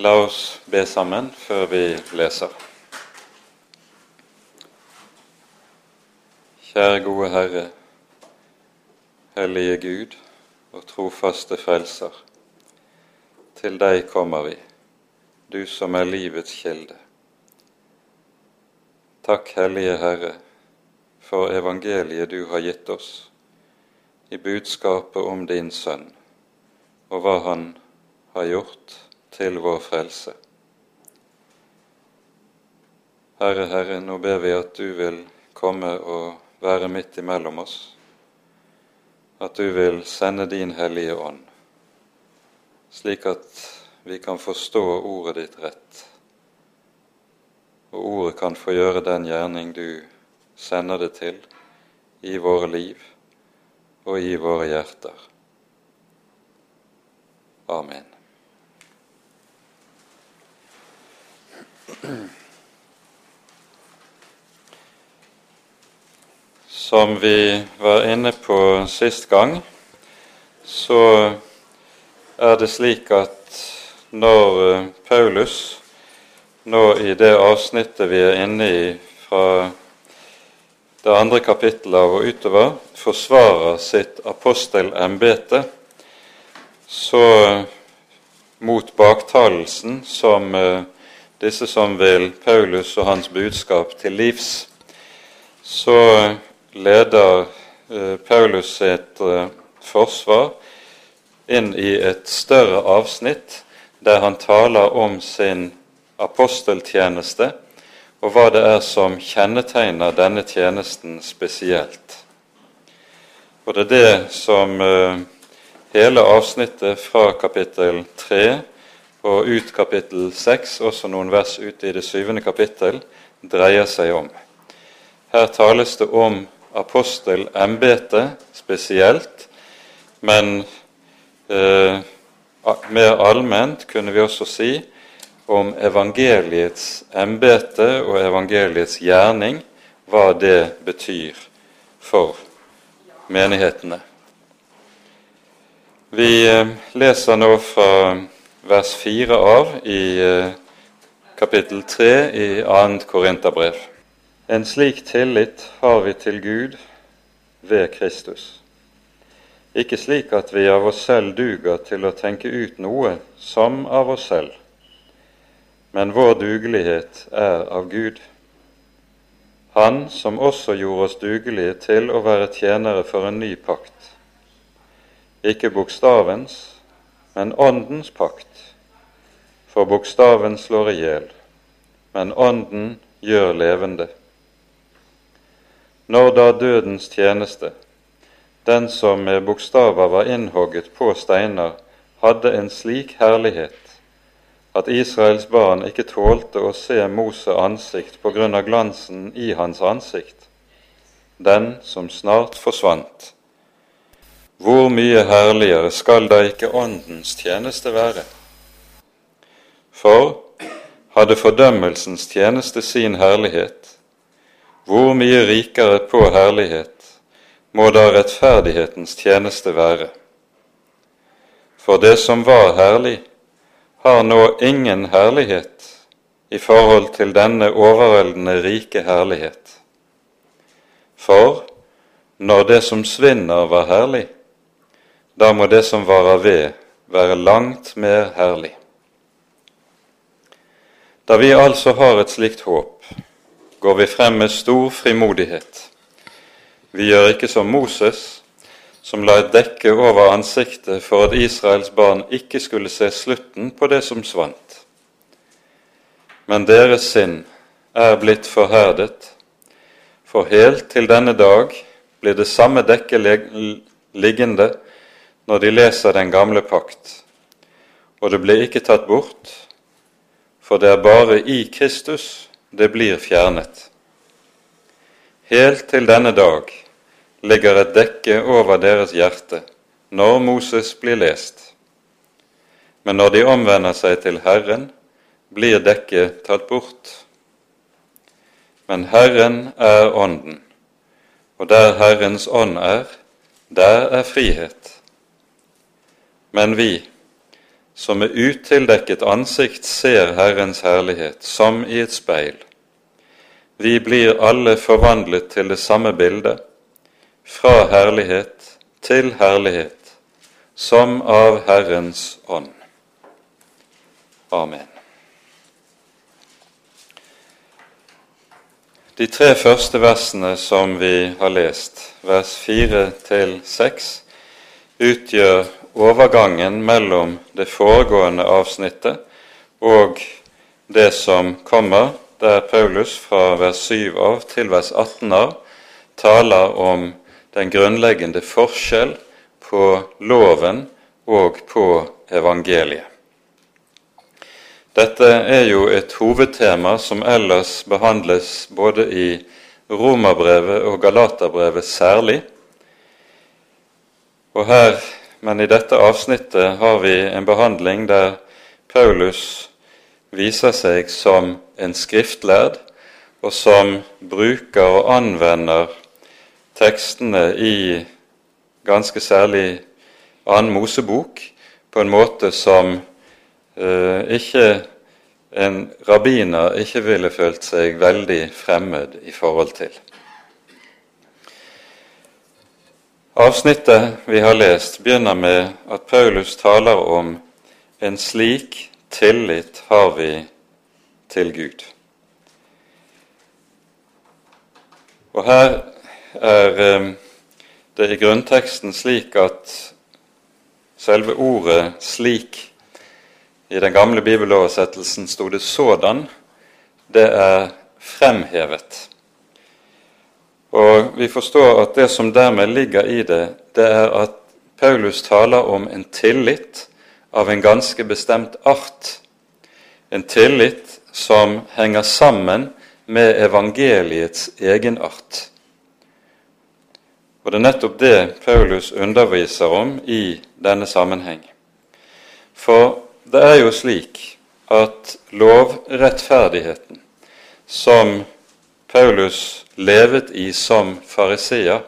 La oss be sammen før vi leser. Kjære gode Herre, hellige Gud og trofaste Frelser. Til deg kommer vi, du som er livets kilde. Takk, Hellige Herre, for evangeliet du har gitt oss i budskapet om din Sønn og hva Han har gjort til vår frelse. Herre, Herre, nå ber vi at du vil komme og være midt imellom oss, at du vil sende din Hellige Ånd, slik at vi kan forstå ordet ditt rett, og ordet kan få gjøre den gjerning du sender det til i våre liv og i våre hjerter. Amen. Som vi var inne på sist gang, så er det slik at når eh, Paulus nå i det avsnittet vi er inne i fra det andre kapittelet av og utover, forsvarer sitt apostelembete, så mot baktalelsen som eh, disse som vil Paulus og hans budskap til livs, så leder eh, Paulus sitt eh, forsvar inn i et større avsnitt der han taler om sin aposteltjeneste og hva det er som kjennetegner denne tjenesten spesielt. Og det er det som eh, hele avsnittet fra kapittel 3 og ut kapittel 6, også noen vers ute i det syvende kapittel, dreier seg om. Her tales det om apostelembetet spesielt, men eh, mer allment kunne vi også si om evangeliets embete og evangeliets gjerning, hva det betyr for menighetene. Vi eh, leser nå fra vers 4 av i eh, kapittel 3 i 2. Korinterbrev. En slik tillit har vi til Gud ved Kristus. Ikke slik at vi av oss selv duger til å tenke ut noe som av oss selv, men vår dugelighet er av Gud. Han som også gjorde oss dugelige til å være tjenere for en ny pakt. Ikke bokstavens, men åndens pakt. For bokstaven slår i hjel, men ånden gjør levende. Når da dødens tjeneste, den som med bokstaver var innhogget på steiner, hadde en slik herlighet at Israels barn ikke tålte å se Mose ansikt på grunn av glansen i hans ansikt, den som snart forsvant. Hvor mye herligere skal da ikke Åndens tjeneste være? For hadde fordømmelsens tjeneste sin herlighet, hvor mye rikere på herlighet må da rettferdighetens tjeneste være? For det som var herlig, har nå ingen herlighet i forhold til denne overveldende rike herlighet. For når det som svinner, var herlig, da må det som varer ved, være langt mer herlig. Da vi altså har et slikt håp, går vi frem med stor frimodighet. Vi gjør ikke som Moses, som la et dekke over ansiktet for at Israels barn ikke skulle se slutten på det som svant. Men deres sinn er blitt forherdet, for helt til denne dag blir det samme dekket liggende når de leser den gamle pakt, og det blir ikke tatt bort, for det er bare i Kristus det blir fjernet. Helt til denne dag ligger et dekke over deres hjerte når Moses blir lest. Men når de omvender seg til Herren, blir dekket tatt bort. Men Herren er Ånden, og der Herrens ånd er, der er frihet. Men vi, som med utildekket ansikt ser Herrens herlighet, som i et speil. Vi blir alle forvandlet til det samme bildet, fra herlighet til herlighet, som av Herrens ånd. Amen. De tre første versene som vi har lest, vers fire til seks, utgjør overgangen mellom det foregående avsnittet og det som kommer, der Paulus fra vers 7 av til vers 18 av taler om den grunnleggende forskjell på loven og på evangeliet. Dette er jo et hovedtema som ellers behandles både i Romerbrevet og Galaterbrevet særlig. Og her men i dette avsnittet har vi en behandling der Paulus viser seg som en skriftlærd, og som bruker og anvender tekstene i ganske særlig annen Mosebok på en måte som eh, ikke en rabbiner ikke ville følt seg veldig fremmed i forhold til. Avsnittet vi har lest, begynner med at Paulus taler om en slik tillit har vi til Gud. Og her er eh, det i grunnteksten slik at selve ordet 'slik' i den gamle bibeloversettelsen sto det 'sådan'. Det er fremhevet. Og vi forstår at det som dermed ligger i det, det er at Paulus taler om en tillit av en ganske bestemt art. En tillit som henger sammen med evangeliets egenart. Og det er nettopp det Paulus underviser om i denne sammenheng. For det er jo slik at lovrettferdigheten, som Paulus levet i som fariseer,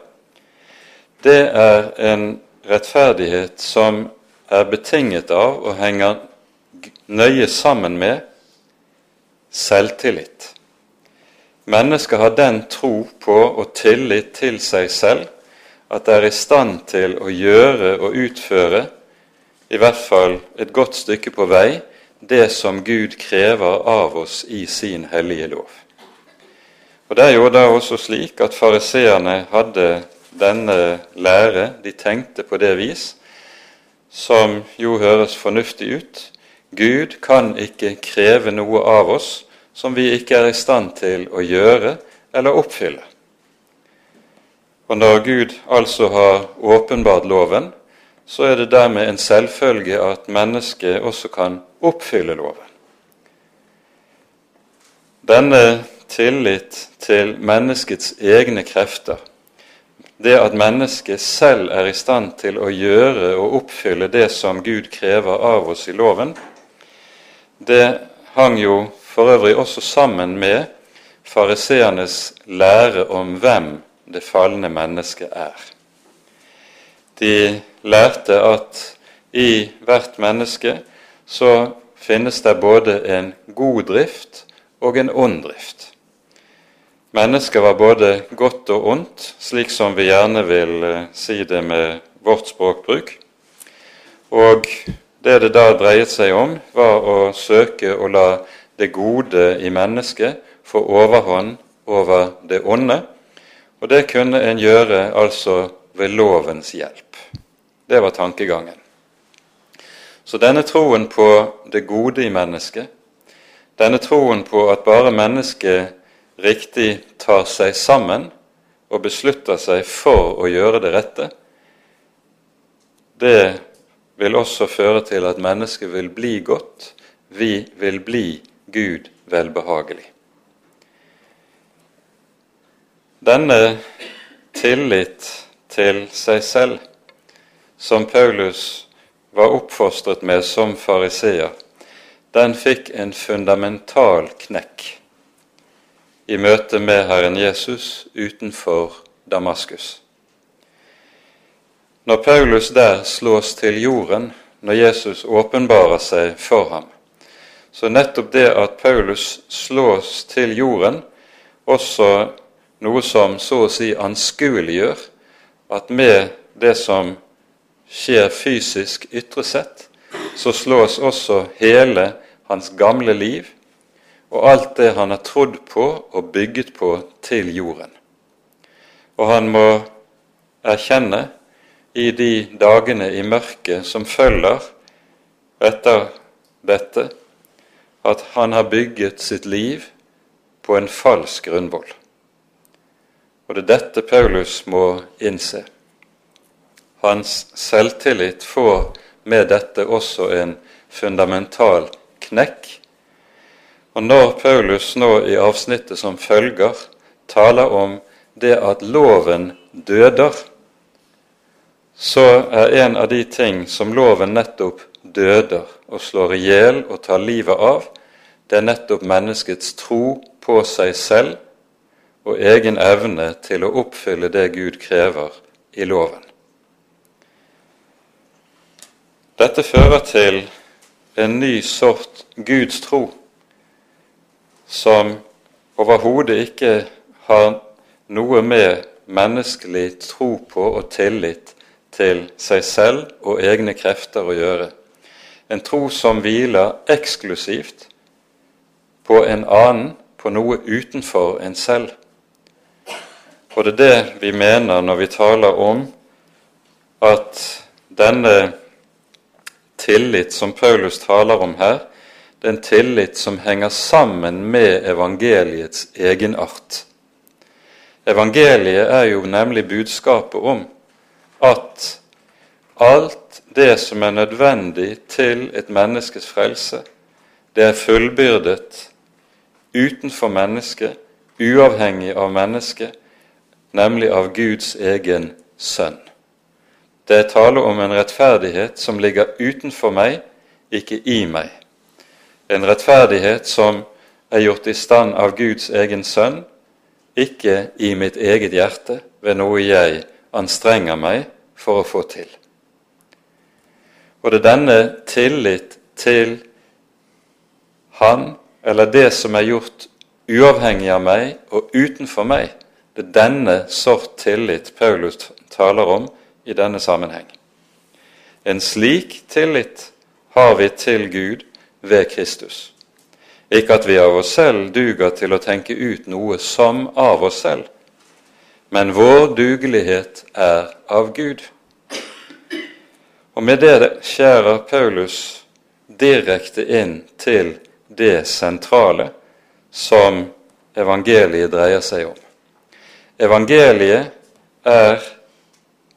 det er en rettferdighet som er betinget av og henger nøye sammen med selvtillit. Mennesket har den tro på og tillit til seg selv at det er i stand til å gjøre og utføre, i hvert fall et godt stykke på vei, det som Gud krever av oss i sin hellige lov. Og Det er jo da også slik at fariseerne hadde denne lære, de tenkte på det vis, som jo høres fornuftig ut. Gud kan ikke kreve noe av oss som vi ikke er i stand til å gjøre eller oppfylle. Og når Gud altså har åpenbart loven, så er det dermed en selvfølge at mennesket også kan oppfylle loven. Denne tillit til menneskets egne krefter, det at mennesket selv er i stand til å gjøre og oppfylle det som Gud krever av oss i loven, det hang jo for øvrig også sammen med fariseernes lære om hvem det falne mennesket er. De lærte at i hvert menneske så finnes det både en god drift og en ond drift. Mennesket var både godt og ondt, slik som vi gjerne vil eh, si det med vårt språkbruk. Og det det da dreiet seg om, var å søke å la det gode i mennesket få overhånd over det onde. Og det kunne en gjøre altså ved lovens hjelp. Det var tankegangen. Så denne troen på det gode i mennesket, denne troen på at bare mennesket riktig tar seg sammen og beslutter seg for å gjøre det rette, det vil også føre til at mennesket vil bli godt. Vi vil bli Gud velbehagelig. Denne tillit til seg selv, som Paulus var oppfostret med som fariseer, den fikk en fundamental knekk i møte med Herren Jesus utenfor Damaskus. Når Paulus der slås til jorden, når Jesus åpenbarer seg for ham. Så nettopp det at Paulus slås til jorden, også noe som så å si anskueliggjør at med det som skjer fysisk ytre sett, så slås også hele hans gamle liv og alt det han har trodd på og bygget på, til jorden. Og han må erkjenne i de dagene i mørket som følger etter dette, at han har bygget sitt liv på en falsk grunnvoll. Og det er dette Paulus må innse. Hans selvtillit får med dette også en fundamental knekk. Og når Paulus nå i avsnittet som følger taler om det at loven døder, så er en av de ting som loven nettopp døder og slår i hjel og tar livet av, det er nettopp menneskets tro på seg selv og egen evne til å oppfylle det Gud krever i loven. Dette fører til en ny sort Guds tro som overhodet ikke har noe med menneskelig tro på og tillit til seg selv og egne krefter å gjøre. En tro som hviler eksklusivt på en annen, på noe utenfor en selv. Og det er det vi mener når vi taler om at denne tillit som Paulus taler om her, det er en tillit som henger sammen med evangeliets egenart. Evangeliet er jo nemlig budskapet om at alt det som er nødvendig til et menneskes frelse, det er fullbyrdet utenfor mennesket, uavhengig av mennesket, nemlig av Guds egen sønn. Det er tale om en rettferdighet som ligger utenfor meg, ikke i meg. En rettferdighet som er gjort i stand av Guds egen sønn, ikke i mitt eget hjerte ved noe jeg anstrenger meg for å få til. Og det er denne tillit til Han, eller det som er gjort uavhengig av meg og utenfor meg, det er denne sort tillit Paulus taler om i denne sammenheng. En slik tillit har vi til Gud ved Kristus. Ikke at vi av oss selv duger til å tenke ut noe som av oss selv, men vår dugelighet er av Gud. Og med det skjærer Paulus direkte inn til det sentrale som evangeliet dreier seg om. Evangeliet er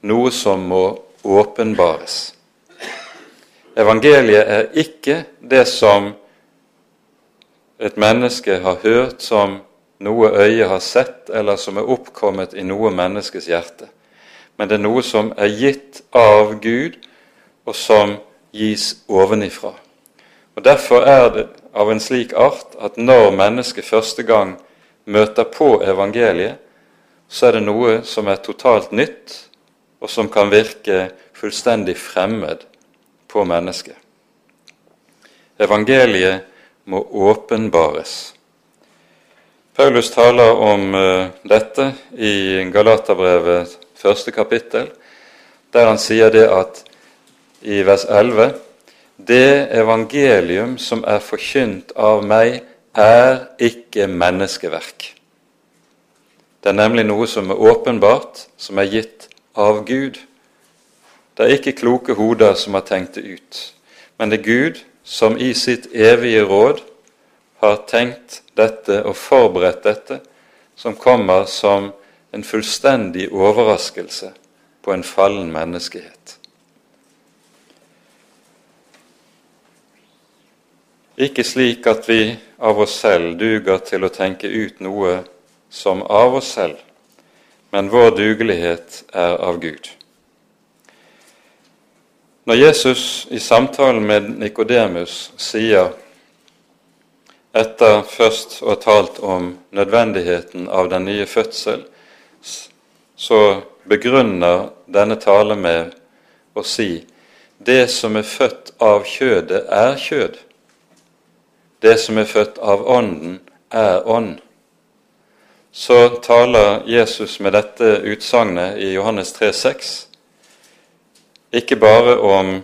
noe som må åpenbares. Evangeliet er ikke det som et menneske har hørt som noe øyet har sett, eller som er oppkommet i noe menneskes hjerte. Men det er noe som er gitt av Gud, og som gis ovenifra. Og Derfor er det av en slik art at når mennesket første gang møter på evangeliet, så er det noe som er totalt nytt, og som kan virke fullstendig fremmed på mennesket. Evangeliet må åpenbares. Paulus taler om uh, dette i Galaterbrevet første kapittel, der han sier det at i vers 11 det evangelium som er forkynt av meg, er ikke menneskeverk. Det er nemlig noe som er åpenbart, som er gitt av Gud. Det er ikke kloke hoder som har tenkt det ut, men det er Gud som i sitt evige råd har tenkt dette og forberedt dette, som kommer som en fullstendig overraskelse på en fallen menneskehet. Ikke slik at vi av oss selv duger til å tenke ut noe som av oss selv, men vår dugelighet er av Gud. Når Jesus i samtalen med Nikodemus sier, etter først å ha talt om nødvendigheten av den nye fødsel, så begrunner denne tale med å si det som er født av kjødet, er kjød. Det som er født av Ånden, er ånd. Så taler Jesus med dette utsagnet i Johannes 3,6 ikke bare om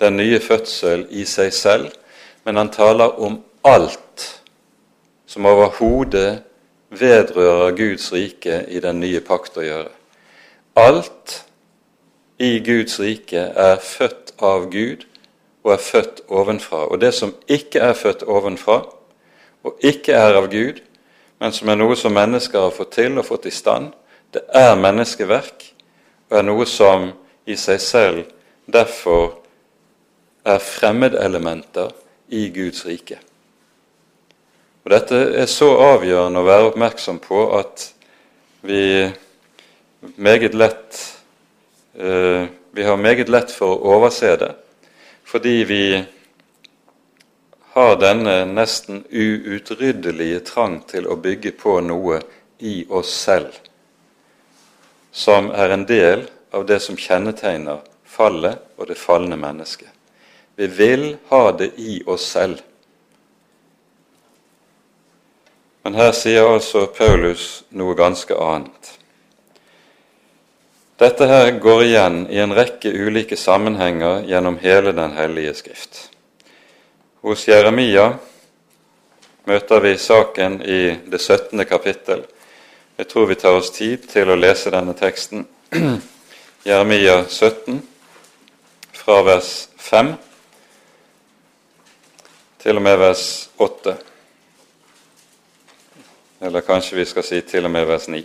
den nye fødsel i seg selv, men han taler om alt som overhodet vedrører Guds rike i den nye pakt å gjøre. Alt i Guds rike er født av Gud og er født ovenfra. Og det som ikke er født ovenfra, og ikke er av Gud, men som er noe som mennesker har fått til og fått i stand, det er menneskeverk og er noe som i seg selv derfor er fremmedelementer i Guds rike. Og Dette er så avgjørende å være oppmerksom på at vi meget lett uh, vi har meget lett for å overse det, fordi vi har denne nesten uutryddelige trang til å bygge på noe i oss selv, som er en del av det som kjennetegner fallet og det falne mennesket. Vi vil ha det i oss selv. Men her sier altså Paulus noe ganske annet. Dette her går igjen i en rekke ulike sammenhenger gjennom hele Den hellige skrift. Hos Jeremia møter vi saken i det 17. kapittel. Jeg tror vi tar oss tid til å lese denne teksten. Jeremia 17, fra vers 5 til og med vers 8. Eller kanskje vi skal si til og med vers 9.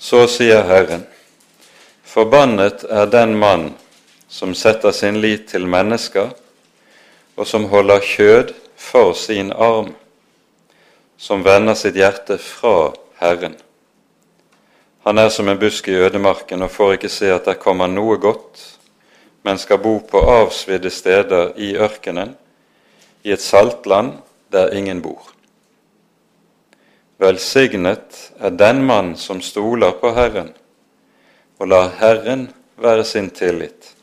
Så sier Herren, forbannet er den mann som setter sin lit til mennesker, og som holder kjød for sin arm, som vender sitt hjerte fra Herren. Han er som en busk i ødemarken og får ikke se at det kommer noe godt, men skal bo på avsvidde steder i ørkenen, i et saltland der ingen bor. Velsignet er den mann som stoler på Herren og lar Herren være sin tillit.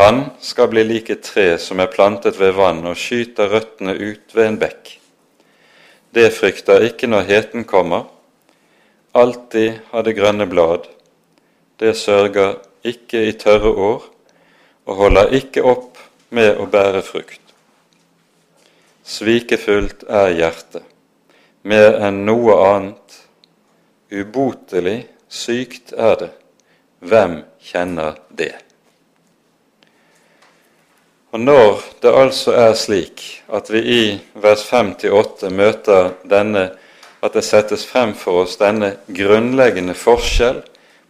Han skal bli lik et tre som er plantet ved vann og skyter røttene ut ved en bekk. Det frykter ikke når heten kommer, alltid har det grønne blad. Det sørger ikke i tørre år og holder ikke opp med å bære frukt. Svikefullt er hjertet, mer enn noe annet. Ubotelig sykt er det. Hvem kjenner det? Og Når det altså er slik at vi i vers 5-8 møter denne, at det settes frem for oss denne grunnleggende forskjell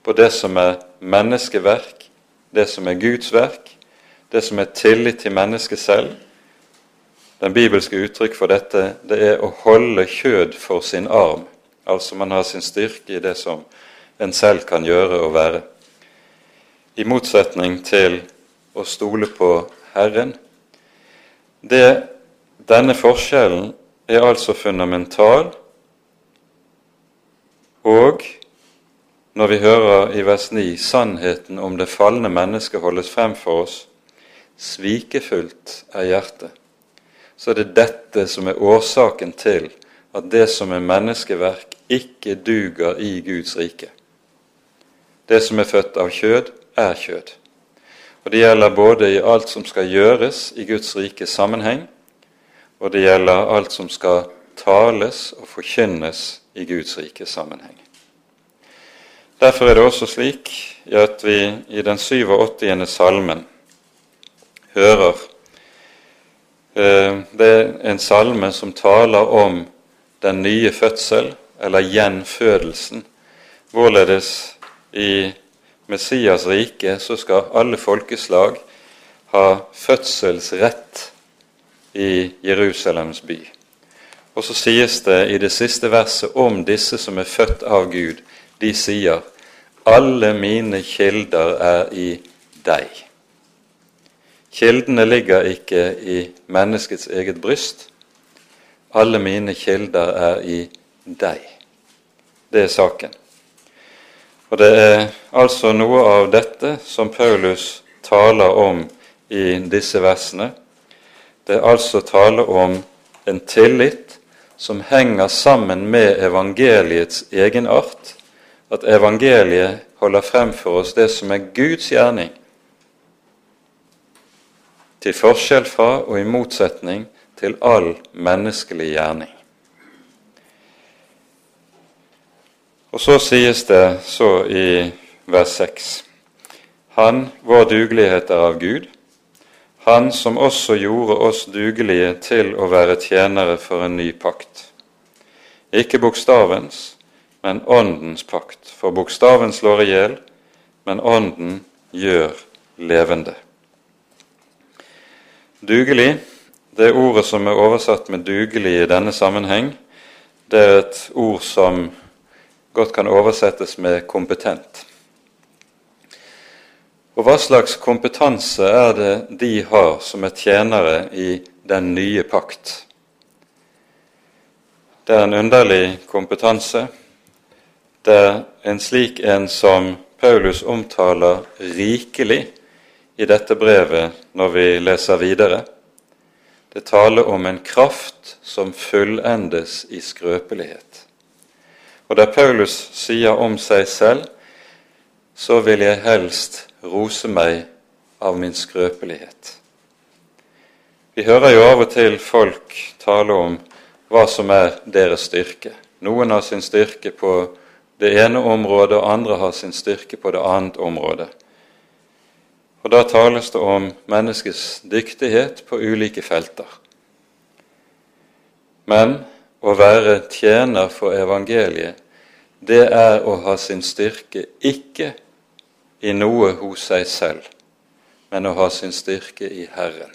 på det som er menneskeverk, det som er Guds verk, det som er tillit til mennesket selv, den bibelske uttrykk for dette det er å holde kjød for sin arm. Altså man har sin styrke i det som en selv kan gjøre og være. I motsetning til å stole på Herren. Det, denne forskjellen er altså fundamental, og når vi hører i vers 9 sannheten om det falne mennesket holdes frem for oss, svikefullt er hjertet så er det dette som er årsaken til at det som er menneskeverk, ikke duger i Guds rike. Det som er født av kjød, er kjød. Og Det gjelder både i alt som skal gjøres i Guds rike sammenheng, og det gjelder alt som skal tales og forkynnes i Guds rike sammenheng. Derfor er det også slik at vi i den 87. salmen hører Eh, det er en salme som taler om den nye fødsel, eller gjenfødelsen. Hvorledes i Messias rike så skal alle folkeslag ha fødselsrett i Jerusalems by. Og så sies det i det siste verset om disse som er født av Gud. De sier 'Alle mine kilder er i deg'. Kildene ligger ikke i menneskets eget bryst. Alle mine kilder er i deg. Det er saken. Og det er altså noe av dette som Paulus taler om i disse versene. Det er altså tale om en tillit som henger sammen med evangeliets egenart, at evangeliet holder frem for oss det som er Guds gjerning, til forskjell fra og i motsetning til all menneskelig gjerning. Og så sies det så i vers 6.: Han, vår dugelighet er av Gud, han som også gjorde oss dugelige til å være tjenere for en ny pakt. Ikke bokstavens, men åndens pakt. For bokstaven slår i hjel, men ånden gjør levende. Dugelig, det ordet som er oversatt med 'dugelig' i denne sammenheng, det er et ord som godt kan oversettes med 'kompetent'. Og hva slags kompetanse er det de har som er tjenere i den nye pakt? Det er en underlig kompetanse. Det er en slik en som Paulus omtaler rikelig i dette brevet når vi leser videre. Det taler om en kraft som fullendes i skrøpelighet. Og der Paulus sier om seg selv, så vil jeg helst rose meg av min skrøpelighet. Vi hører jo av og til folk tale om hva som er deres styrke. Noen har sin styrke på det ene området, og andre har sin styrke på det annet området. Og Da tales det om menneskets dyktighet på ulike felter. Men å være tjener for evangeliet, det er å ha sin styrke ikke i noe hos seg selv, men å ha sin styrke i Herren.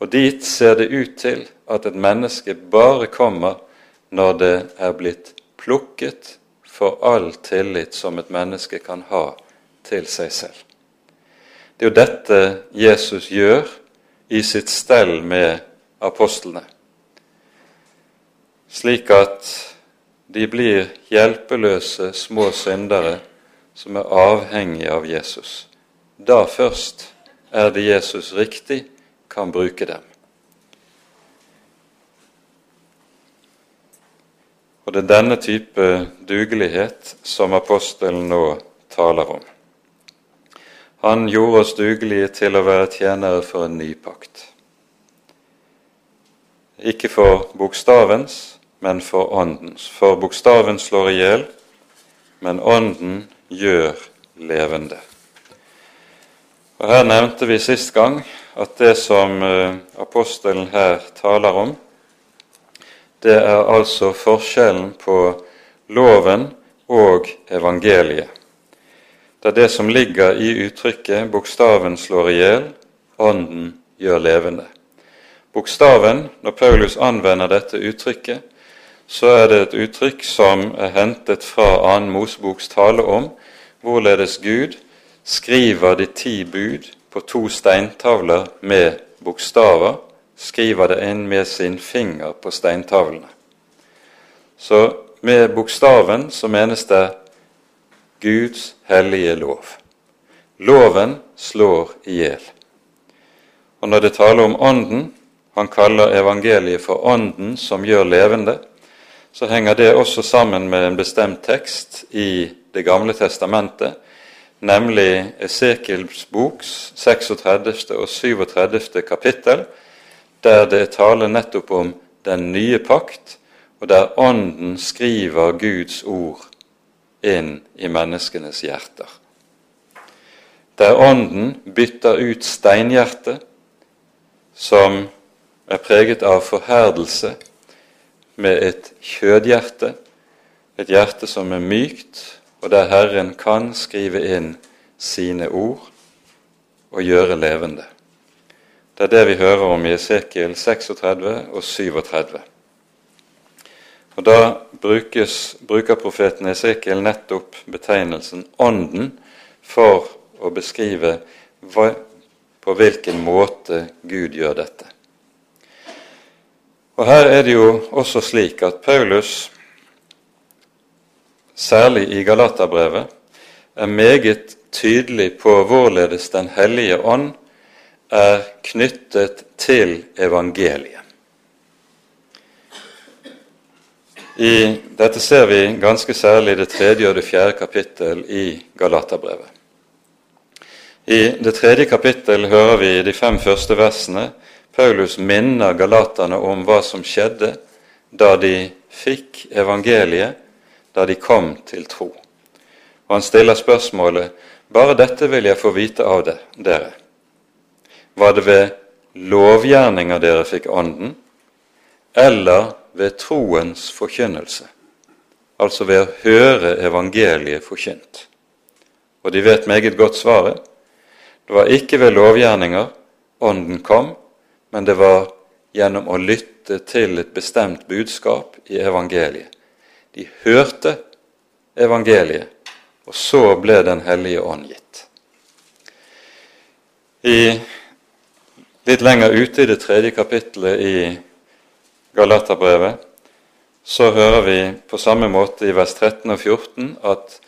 Og dit ser det ut til at et menneske bare kommer når det er blitt plukket for all tillit som et menneske kan ha til seg selv. Det er jo dette Jesus gjør i sitt stell med apostlene, slik at de blir hjelpeløse små syndere som er avhengig av Jesus. Da først er det Jesus riktig kan bruke dem. Og det er denne type dugelighet som apostelen nå taler om. Han gjorde oss dugelige til å være tjenere for en ny pakt. Ikke for bokstavens, men for åndens. For bokstaven slår i hjel, men ånden gjør levende. Og Her nevnte vi sist gang at det som eh, apostelen her taler om, det er altså forskjellen på loven og evangeliet. Det er det som ligger i uttrykket 'bokstaven slår i hjel, ånden gjør levende'. Bokstaven, når Paulus anvender dette uttrykket, så er det et uttrykk som er hentet fra annen Moseboks tale om hvorledes Gud skriver de ti bud på to steintavler med bokstaver, skriver det inn med sin finger på steintavlene. Så med bokstaven så menes det Guds hellige lov. Loven slår i hjel. Og når det taler om Ånden, han kaller evangeliet for Ånden som gjør levende, så henger det også sammen med en bestemt tekst i Det gamle testamentet, nemlig Esekiels boks 36. og 37. kapittel, der det taler nettopp om den nye pakt, og der Ånden skriver Guds ord inn i menneskenes hjerter. Der Ånden bytter ut steinhjertet, som er preget av forherdelse, med et kjødhjerte, et hjerte som er mykt, og der Herren kan skrive inn sine ord og gjøre levende. Det er det vi hører om i Esekiel 36 og 37. Og Da brukes, bruker profeten Esekiel nettopp betegnelsen Ånden for å beskrive hva, på hvilken måte Gud gjør dette. Og Her er det jo også slik at Paulus særlig i Galaterbrevet, er meget tydelig på hvorledes Den hellige ånd er knyttet til evangeliet. I, dette ser vi ganske særlig i det tredje og det fjerde kapittel i Galaterbrevet. I det tredje kapittel hører vi i de fem første versene Paulus minner galaterne om hva som skjedde da de fikk evangeliet, da de kom til tro. Og han stiller spørsmålet bare dette vil jeg få vite av dere. Var det ved lovgjerninger dere fikk Ånden, eller ved troens forkynnelse? Altså ved å høre evangeliet forkynt. Og de vet meget godt svaret. Det var ikke ved lovgjerninger Ånden kom, men det var gjennom å lytte til et bestemt budskap i evangeliet. De hørte evangeliet, og så ble Den hellige ånd gitt. I, litt lenger ute i det tredje kapittelet i Galaterbrevet så hører vi på samme måte i vers 13 og 14 at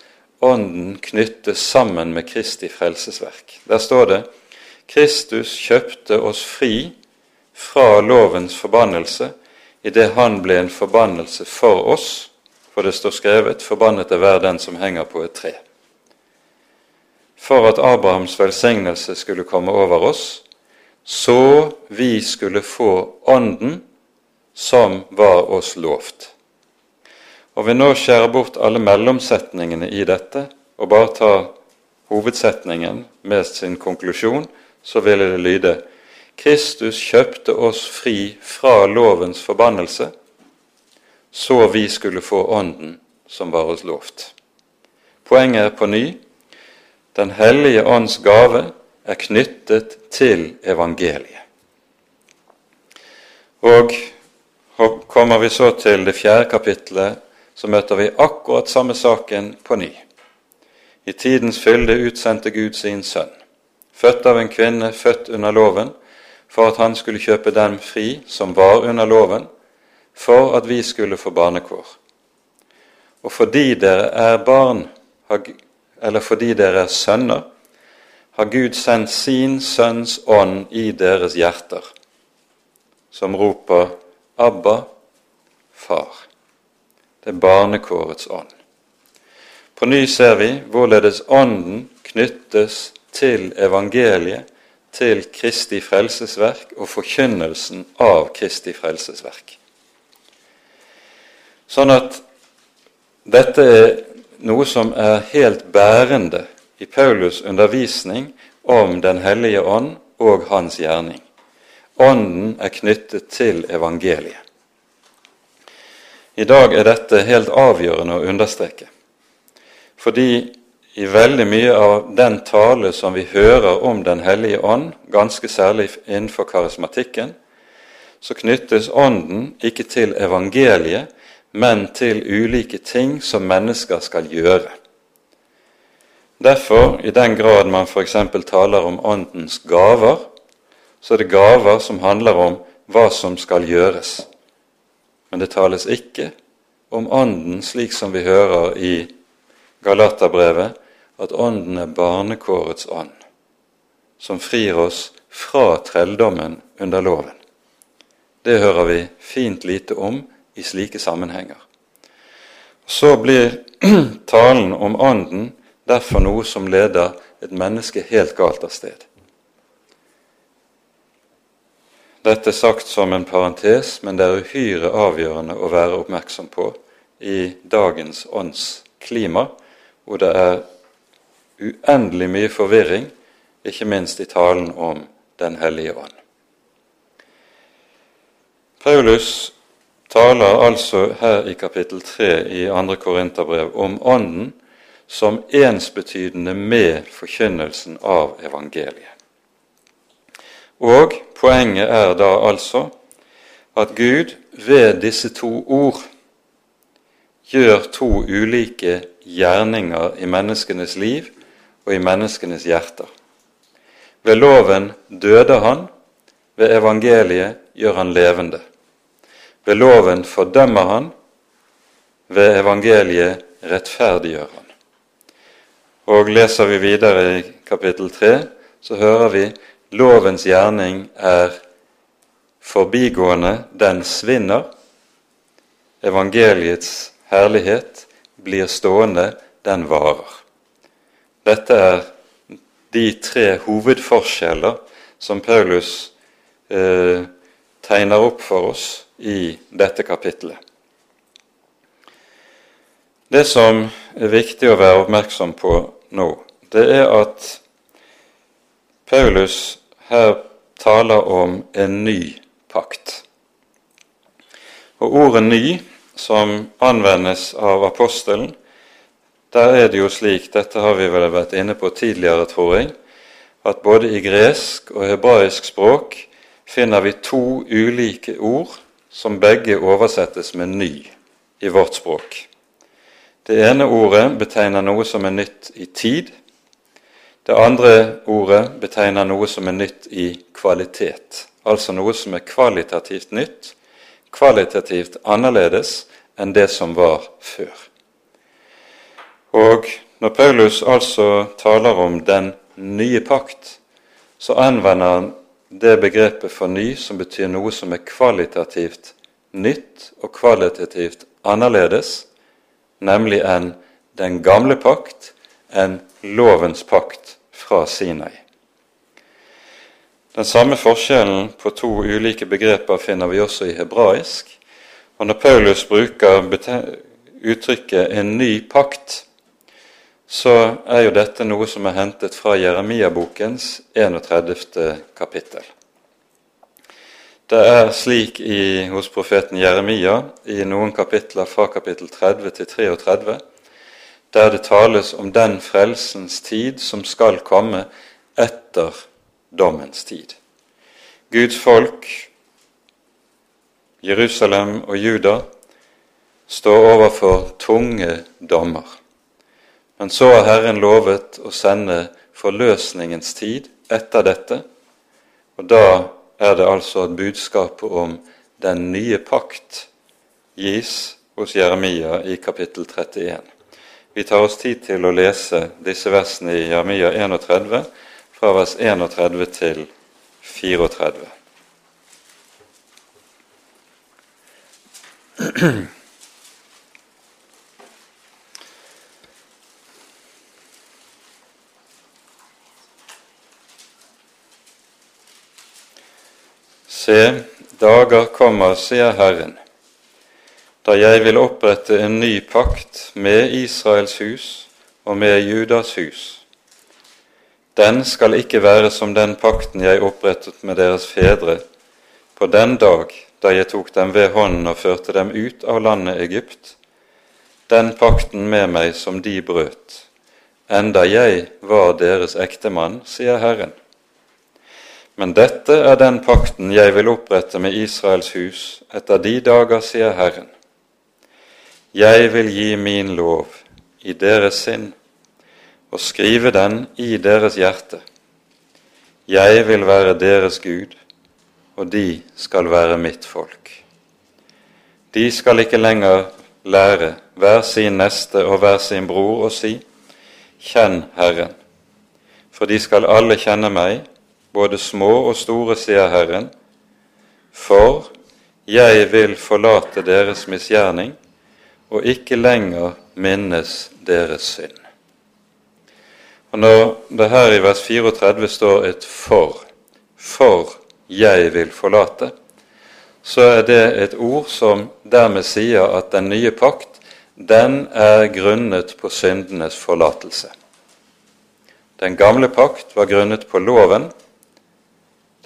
Ånden knyttes sammen med Kristi frelsesverk. Der står det Kristus kjøpte oss fri fra lovens forbannelse idet han ble en forbannelse for oss, for det står skrevet 'Forbannet er hver den som henger på et tre'. For at Abrahams velsignelse skulle komme over oss, så vi skulle få Ånden som var oss lovt. Og vi nå skjærer bort alle mellomsetningene i dette og bare tar hovedsetningen med sin konklusjon, så ville det lyde Kristus kjøpte oss fri fra lovens forbannelse, så vi skulle få Ånden som var oss lovt. Poenget er på ny Den hellige ånds gave er knyttet til evangeliet. Og kommer vi så til det fjerde kapittelet, så møter vi akkurat samme saken på ny. I tidens fylde utsendte Gud sin sønn, født av en kvinne, født under loven, for at han skulle kjøpe dem fri som var under loven, for at vi skulle få barnekår. Og fordi dere er barn, eller fordi dere er sønner, har Gud sendt sin Sønns ånd i deres hjerter, som roper 'Abba, Far'. Det er barnekårets ånd. På ny ser vi hvorledes Ånden knyttes til evangeliet til Kristi frelsesverk og forkynnelsen av Kristi frelsesverk. Sånn at dette er noe som er helt bærende i Paulus' undervisning om Den hellige ånd og hans gjerning. Ånden er knyttet til evangeliet. I dag er dette helt avgjørende å understreke, fordi i veldig mye av den tale som vi hører om Den hellige ånd, ganske særlig innenfor karismatikken, så knyttes Ånden ikke til evangeliet, men til ulike ting som mennesker skal gjøre. Derfor, i den grad man f.eks. taler om Åndens gaver, så er det gaver som handler om hva som skal gjøres. Men det tales ikke om Ånden slik som vi hører i Galaterbrevet, at Ånden er barnekårets ånd, som frir oss fra trelldommen under loven. Det hører vi fint lite om i slike sammenhenger. Så blir talen om Ånden derfor noe som leder et menneske helt galt av sted. Dette er sagt som en parentes, men det er uhyre avgjørende å være oppmerksom på i dagens åndsklima, hvor det er uendelig mye forvirring, ikke minst i talen om Den hellige ånd. Paulus taler altså her i kapittel 3 i 2. Korinterbrev om Ånden som ensbetydende med forkynnelsen av evangeliet. Og poenget er da altså at Gud ved disse to ord gjør to ulike gjerninger i menneskenes liv og i menneskenes hjerter. Ved loven døde han, ved evangeliet gjør han levende. Ved loven fordømmer han, ved evangeliet rettferdiggjør han. Og leser vi videre i kapittel 3, så hører vi lovens gjerning er forbigående, den svinner. Evangeliets herlighet blir stående, den varer. Dette er de tre hovedforskjeller som Paulus eh, tegner opp for oss i dette kapittelet. Det som er viktig å være oppmerksom på nå, det er at Paulus her taler om en ny pakt. Og ordet 'ny', som anvendes av apostelen, der er det jo slik, dette har vi vel vært inne på tidligere, tror jeg, at både i gresk og hebraisk språk finner vi to ulike ord som begge oversettes med 'ny' i vårt språk. Det ene ordet betegner noe som er nytt i tid. Det andre ordet betegner noe som er nytt i kvalitet, altså noe som er kvalitativt nytt, kvalitativt annerledes enn det som var før. Og når Paulus altså taler om den nye pakt, så anvender han det begrepet for ny som betyr noe som er kvalitativt nytt og kvalitativt annerledes, nemlig enn den gamle pakt, en lovens pakt fra Sinai. Den samme forskjellen på to ulike begreper finner vi også i hebraisk. Og når Paulus bruker uttrykket 'en ny pakt', så er jo dette noe som er hentet fra Jeremia-bokens 31. kapittel. Det er slik i, hos profeten Jeremia i noen kapitler fra kapittel 30 til 33, der det tales om den frelsens tid som skal komme etter dommens tid. Guds folk, Jerusalem og Juda, står overfor tunge dommer. Men så har Herren lovet å sende forløsningens tid etter dette, og da er det altså at budskapet om den nye pakt gis hos Jeremia i kapittel 31. Vi tar oss tid til å lese disse versene i Jeremia 31, fra vers 31 til 34. Se, dager kommer, sier Herren, da jeg vil opprette en ny pakt med Israels hus og med Judas hus. Den skal ikke være som den pakten jeg opprettet med deres fedre på den dag da jeg tok dem ved hånden og førte dem ut av landet Egypt, den pakten med meg som de brøt, enda jeg var deres ektemann, sier Herren. Men dette er den pakten jeg vil opprette med Israels hus etter de dager, sier Herren. Jeg vil gi min lov i deres sinn og skrive den i deres hjerte. Jeg vil være deres Gud, og de skal være mitt folk. De skal ikke lenger lære hver sin neste og hver sin bror å si:" Kjenn Herren, for de skal alle kjenne meg, både små og store, sier Herren, for jeg vil forlate deres misgjerning og ikke lenger minnes deres synd. Og Når det her i vers 34 står et 'for', 'for jeg vil forlate', så er det et ord som dermed sier at den nye pakt, den er grunnet på syndenes forlatelse. Den gamle pakt var grunnet på loven,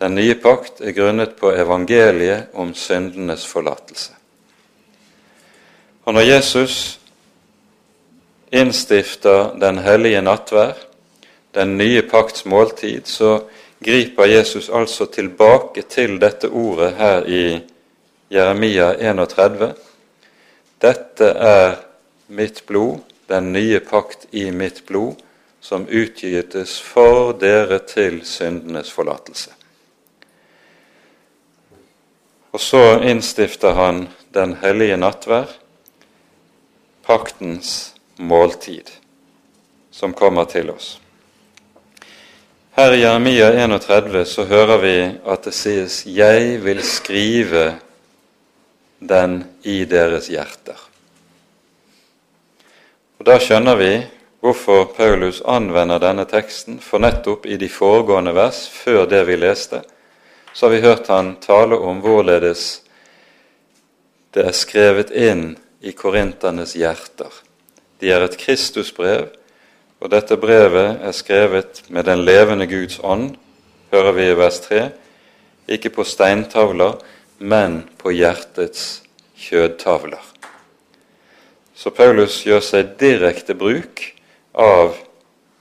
den nye pakt er grunnet på evangeliet om syndenes forlatelse. Og når Jesus innstifter den hellige nattvær, den nye pakts måltid, så griper Jesus altså tilbake til dette ordet her i Jeremia 31. Dette er mitt blod, den nye pakt i mitt blod, som utgytes for dere til syndenes forlatelse. Og så innstifter han den hellige nattvær, paktens måltid som kommer til oss. Her i Jeremia 31 så hører vi at det sies 'Jeg vil skrive den i deres hjerter'. Og Da skjønner vi hvorfor Paulus anvender denne teksten, for nettopp i de foregående vers, før det vi leste, så har vi hørt han tale om hvorledes det er skrevet inn i korinternes hjerter. De er et Kristusbrev, og dette brevet er skrevet med den levende Guds ånd, hører vi i vers 3, ikke på steintavler, men på hjertets kjødtavler. Så Paulus gjør seg direkte bruk av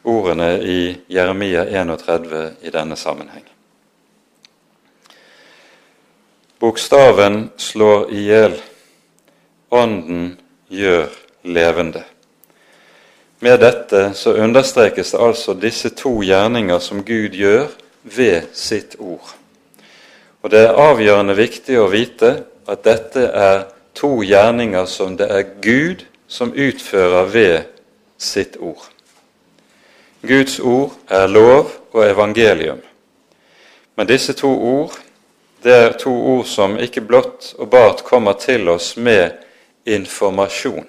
ordene i Jeremia 31 i denne sammenheng. Bokstaven slår i hjel, ånden gjør levende. Med dette så understrekes det altså disse to gjerninger som Gud gjør ved sitt ord. Og det er avgjørende viktig å vite at dette er to gjerninger som det er Gud som utfører ved sitt ord. Guds ord er lov og evangelium. Men disse to ord det er to ord som ikke blott og bart kommer til oss med informasjon,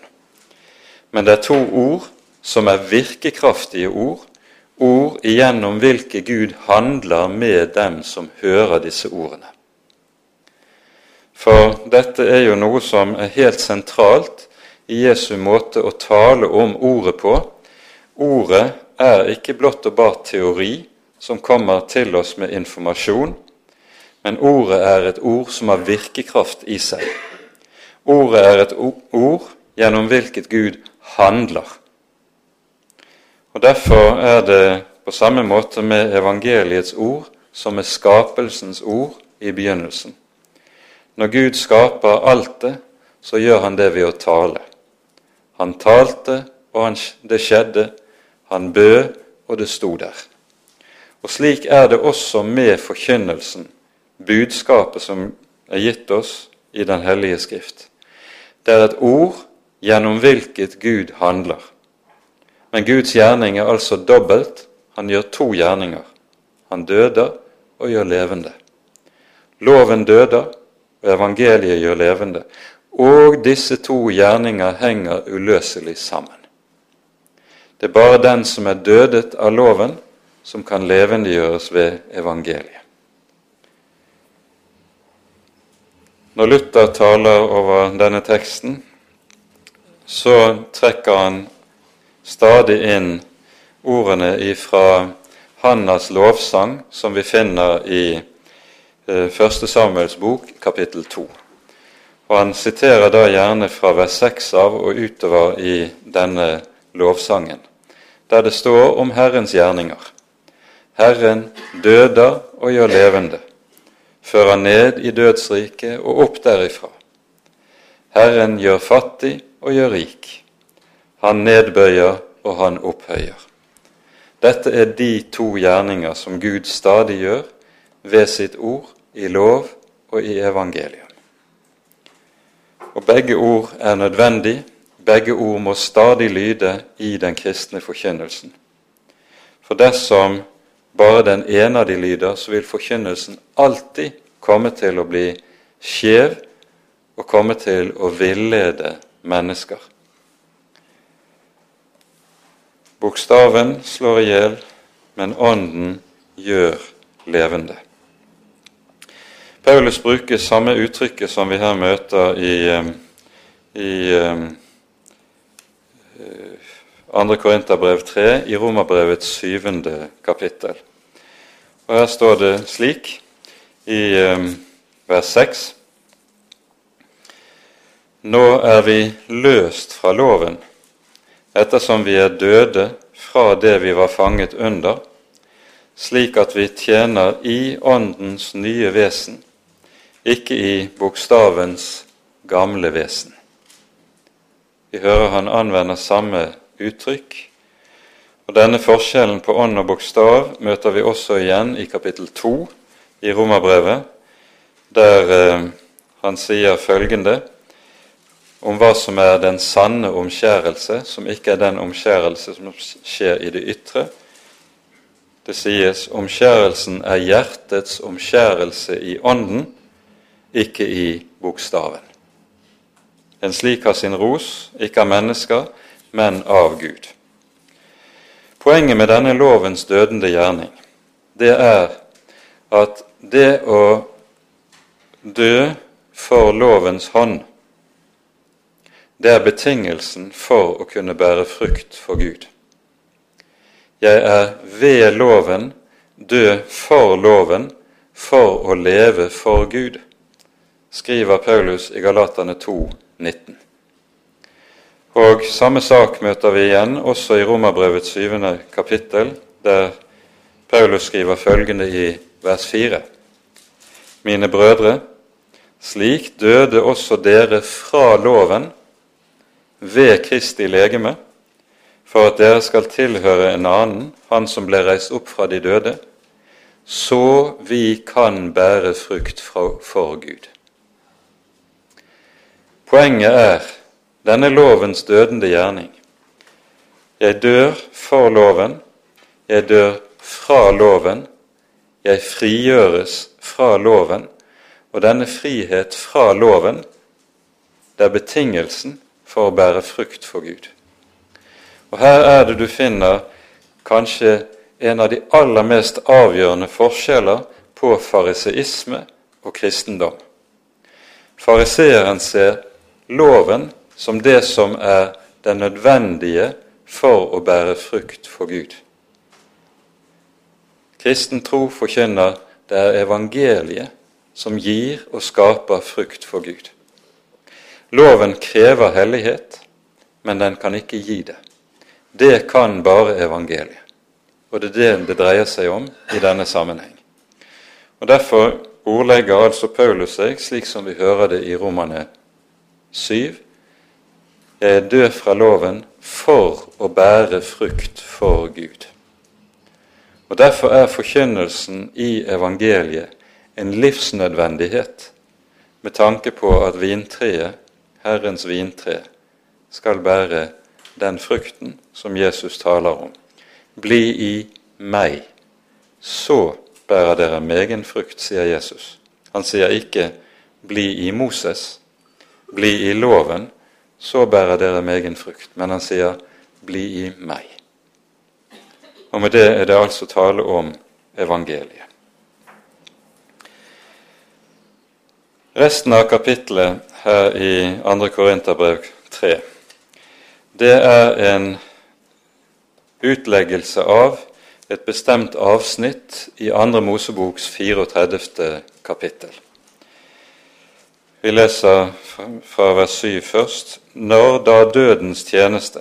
men det er to ord som er virkekraftige ord, ord igjennom hvilke Gud handler med dem som hører disse ordene. For dette er jo noe som er helt sentralt i Jesu måte å tale om ordet på. Ordet er ikke blott og bart teori som kommer til oss med informasjon, men ordet er et ord som har virkekraft i seg. Ordet er et ord gjennom hvilket Gud handler. Og Derfor er det på samme måte med evangeliets ord som med skapelsens ord i begynnelsen. Når Gud skaper alt det, så gjør han det ved å tale. Han talte, og det skjedde. Han bød, og det sto der. Og slik er det også med forkynnelsen budskapet som er gitt oss i Den hellige skrift. Det er et ord gjennom hvilket Gud handler. Men Guds gjerning er altså dobbelt. Han gjør to gjerninger. Han døder og gjør levende. Loven døder, og evangeliet gjør levende. Og disse to gjerninger henger uløselig sammen. Det er bare den som er dødet av loven, som kan levendegjøres ved evangeliet. Når Luther taler over denne teksten, så trekker han stadig inn ordene ifra Hannas lovsang, som vi finner i eh, Første Samuels bok, kapittel 2. Og Han siterer da gjerne fra vers 6 av og utover i denne lovsangen, der det står om Herrens gjerninger. Herren døder og gjør levende fører ned i dødsriket og opp derifra. Herren gjør fattig og gjør rik. Han nedbøyer og han opphøyer. Dette er de to gjerninger som Gud stadig gjør ved sitt ord, i lov og i evangelium. Og begge ord er nødvendig, begge ord må stadig lyde i den kristne forkynnelsen. For dersom bare den ene av de lyder, så vil forkynnelsen alltid komme til å bli skjev og komme til å villede mennesker. Bokstaven slår i hjel, men ånden gjør levende. Paulus bruker samme uttrykket som vi her møter i, eh, i eh, 2. Korinterbrev 3 i Romerbrevets syvende kapittel. Og Her står det slik i um, vers 6.: Nå er vi løst fra loven, ettersom vi er døde fra det vi var fanget under, slik at vi tjener i Åndens nye vesen, ikke i bokstavens gamle vesen. Vi hører han anvender samme uttrykk. Og Denne forskjellen på ånd og bokstav møter vi også igjen i kapittel 2 i Romerbrevet, der eh, han sier følgende om hva som er den sanne omskjærelse, som ikke er den omskjærelse som skjer i det ytre. Det sies omskjærelsen er hjertets omskjærelse i ånden, ikke i bokstaven. En slik har sin ros, ikke av mennesker, men av Gud. Poenget med denne lovens dødende gjerning, det er at det å dø for lovens hånd det er betingelsen for å kunne bære frukt for Gud. Jeg er ved loven død for loven for å leve for Gud, skriver Paulus i Galatane 2, 19. Og samme sak møter vi igjen også i Romerbrevets syvende kapittel, der Paulus skriver følgende i vers 4. Mine brødre, slik døde også dere fra loven ved Kristi legeme, for at dere skal tilhøre en annen, han som ble reist opp fra de døde, så vi kan bære frukt for Gud. Poenget er denne lovens dødende gjerning. Jeg dør for loven, jeg dør fra loven, jeg frigjøres fra loven, og denne frihet fra loven, det er betingelsen for å bære frukt for Gud. Og Her er det du finner kanskje en av de aller mest avgjørende forskjeller på fariseisme og kristendom. Fariseeren ser loven som det som er det nødvendige for å bære frukt for Gud. Kristen tro forkynner det er evangeliet som gir og skaper frukt for Gud. Loven krever hellighet, men den kan ikke gi det. Det kan bare evangeliet. Og det er det det dreier seg om i denne sammenheng. Og Derfor ordlegger altså Paulus seg slik som vi hører det i Romane 7. Jeg er død fra loven for å bære frukt for Gud. Og Derfor er forkynnelsen i evangeliet en livsnødvendighet med tanke på at vintreet Herrens vintre skal bære den frukten som Jesus taler om. Bli i meg, så bærer dere megen frukt, sier Jesus. Han sier ikke 'bli i Moses', 'bli i loven', så bærer dere megen frukt. Men han sier 'bli i meg'. Og med det er det altså tale om evangeliet. Resten av kapittelet her i 2. Korinterbrev 3, det er en utleggelse av et bestemt avsnitt i 2. Moseboks 34. kapittel. Vi leser fra vers 7 først. Når da dødens tjeneste,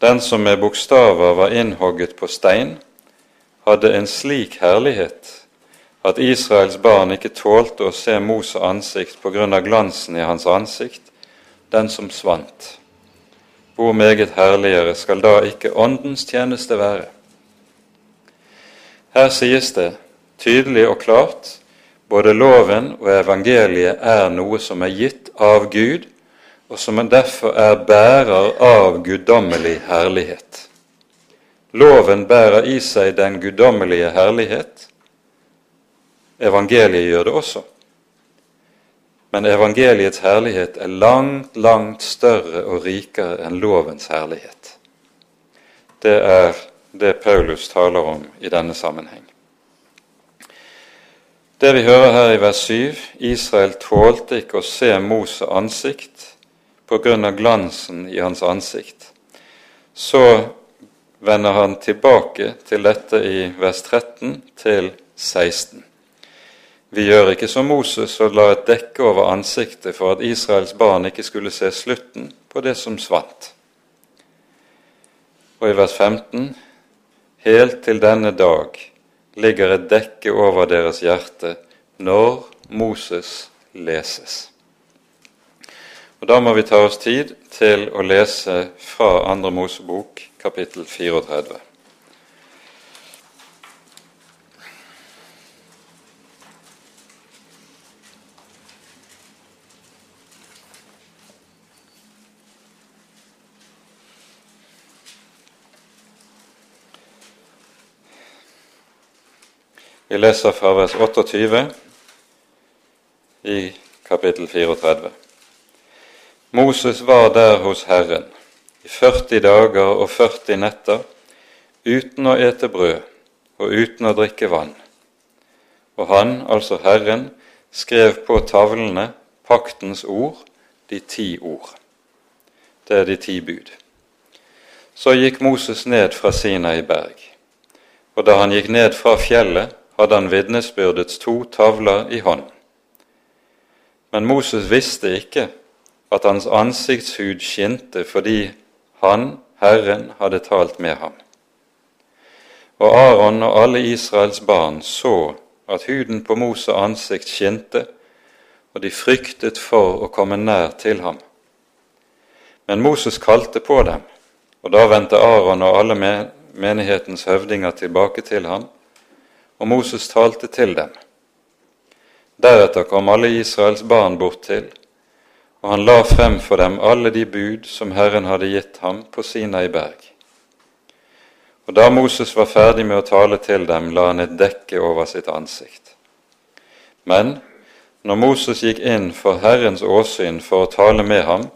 den som med bokstaver var innhogget på stein, hadde en slik herlighet at Israels barn ikke tålte å se Moses ansikt på grunn av glansen i hans ansikt, den som svant. Hvor meget herligere skal da ikke Åndens tjeneste være? Her sies det tydelig og klart både loven og evangeliet er noe som er gitt av Gud, og som derfor er bærer av guddommelig herlighet. Loven bærer i seg den guddommelige herlighet, Evangeliet gjør det også. Men evangeliets herlighet er langt, langt større og rikere enn lovens herlighet. Det er det Paulus taler om i denne sammenheng. Det vi hører her i vers 7, Israel tålte ikke å se Moses ansikt på grunn av glansen i hans ansikt. Så vender han tilbake til dette i vers 13 til 16. Vi gjør ikke som Moses og lar et dekke over ansiktet for at Israels barn ikke skulle se slutten på det som svant. Og i vers 15.: Helt til denne dag ligger et dekke over deres hjerte når Moses leses. Og Da må vi ta oss tid til å lese fra Andre Mosebok, kapittel 34. Vi leser fra vers 28 i kapittel 34. Moses var der hos Herren i 40 dager og 40 netter uten å ete brød og uten å drikke vann. Og han, altså Herren, skrev på tavlene paktens ord, de ti ord. Det er de ti bud. Så gikk Moses ned fra Sinai berg, og da han gikk ned fra fjellet, hadde han vitnesbyrdets to tavler i hånden. Men Moses visste ikke at hans ansiktshud skinte fordi han, Herren, hadde talt med ham. Og Aron og alle Israels barn så at huden på Moses ansikt skinte, og de fryktet for å komme nær til ham. Men Moses kalte på dem, og da vendte Aron og alle menighetens høvdinger tilbake til ham, og Moses talte til dem. Deretter kom alle Israels barn bort til, og han la frem for dem alle de bud som Herren hadde gitt ham på Sinai berg. Og da Moses var ferdig med å tale til dem, la han et dekke over sitt ansikt. Men når Moses gikk inn for Herrens åsyn for å tale med ham,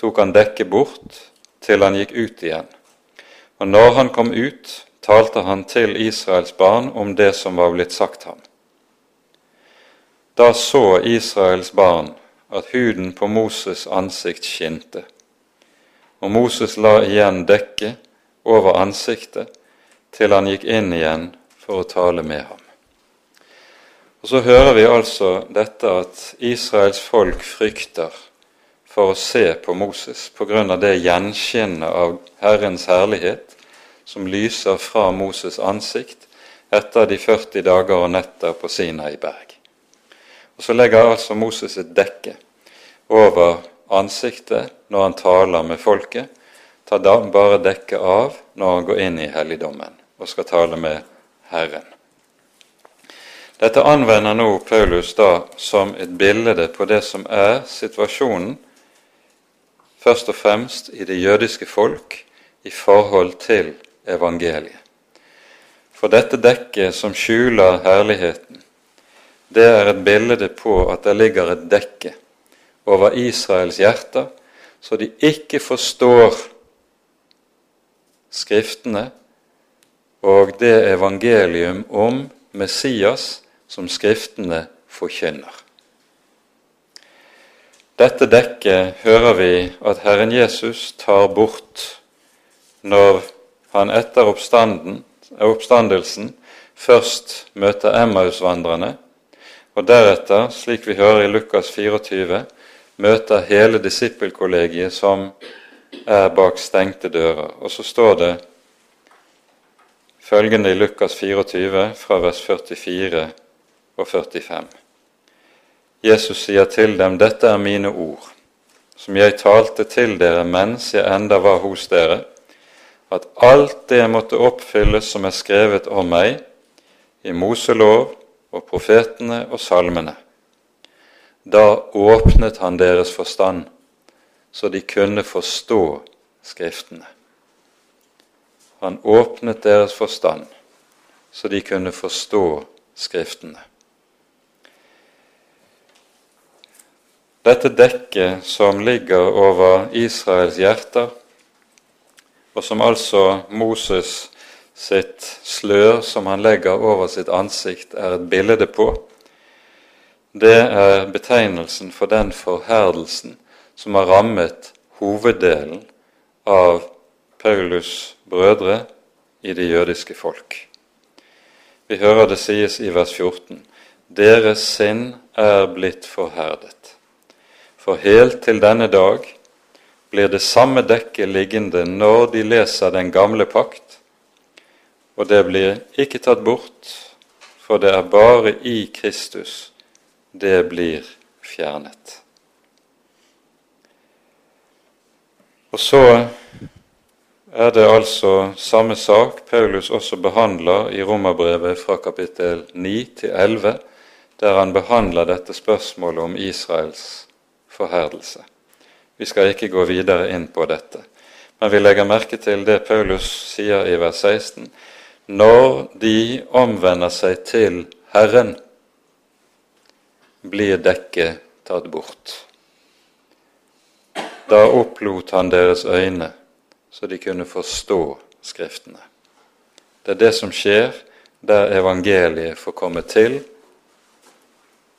tok han dekket bort til han gikk ut igjen. Og når han kom ut, talte han til Israels barn om det som var blitt sagt ham. Da så Israels barn at huden på Moses' ansikt skinte, og Moses la igjen dekket over ansiktet til han gikk inn igjen for å tale med ham. Og Så hører vi altså dette at Israels folk frykter for å se på Moses av det gjenskinnet av Herrens herlighet som lyser fra Moses' ansikt etter de 40 dager og netter på Sinai berg. Og Så legger altså Moses et dekke over ansiktet når han taler med folket, tar da bare dekket av når han går inn i helligdommen og skal tale med Herren. Dette anvender nå Paulus da som et bilde på det som er situasjonen først og fremst i det jødiske folk i forhold til evangeliet. For dette dekket som skjuler herligheten, det er et bilde på at det ligger et dekke over Israels hjerter, så de ikke forstår Skriftene og det evangelium om Messias som Skriftene forkynner. Dette dekket hører vi at Herren Jesus tar bort når han etter oppstandelsen først møter Emmausvandrerne, og deretter, slik vi hører i Lukas 24, møter hele disippelkollegiet som er bak stengte dører. Og så står det følgende i Lukas 24 fra vers 44 og 45. Jesus sier til dem, 'Dette er mine ord, som jeg talte til dere mens jeg enda var hos dere', at alt det måtte oppfylles som er skrevet om meg i Moselov og profetene og salmene. Da åpnet han deres forstand, så de kunne forstå Skriftene. Han åpnet deres forstand, så de kunne forstå Skriftene. Dette dekket som ligger over Israels hjerter, og som altså Moses sitt slør som han legger over sitt ansikt, er et bilde på, det er betegnelsen for den forherdelsen som har rammet hoveddelen av Paulus' brødre i det jødiske folk. Vi hører det sies i vers 14.: Deres sinn er blitt forherdet. For helt til denne dag blir det samme dekket liggende når de leser den gamle pakt, og det blir ikke tatt bort, for det er bare i Kristus det blir fjernet. Og så er det altså samme sak Paulus også behandler i Romerbrevet fra kapittel 9 til 11, der han behandler dette spørsmålet om Israels forherdelse. Vi skal ikke gå videre inn på dette, men vi legger merke til det Paulus sier i vers 16. når de omvender seg til Herren, blir dekket tatt bort. Da opplot han deres øyne, så de kunne forstå Skriftene. Det er det som skjer der evangeliet får komme til,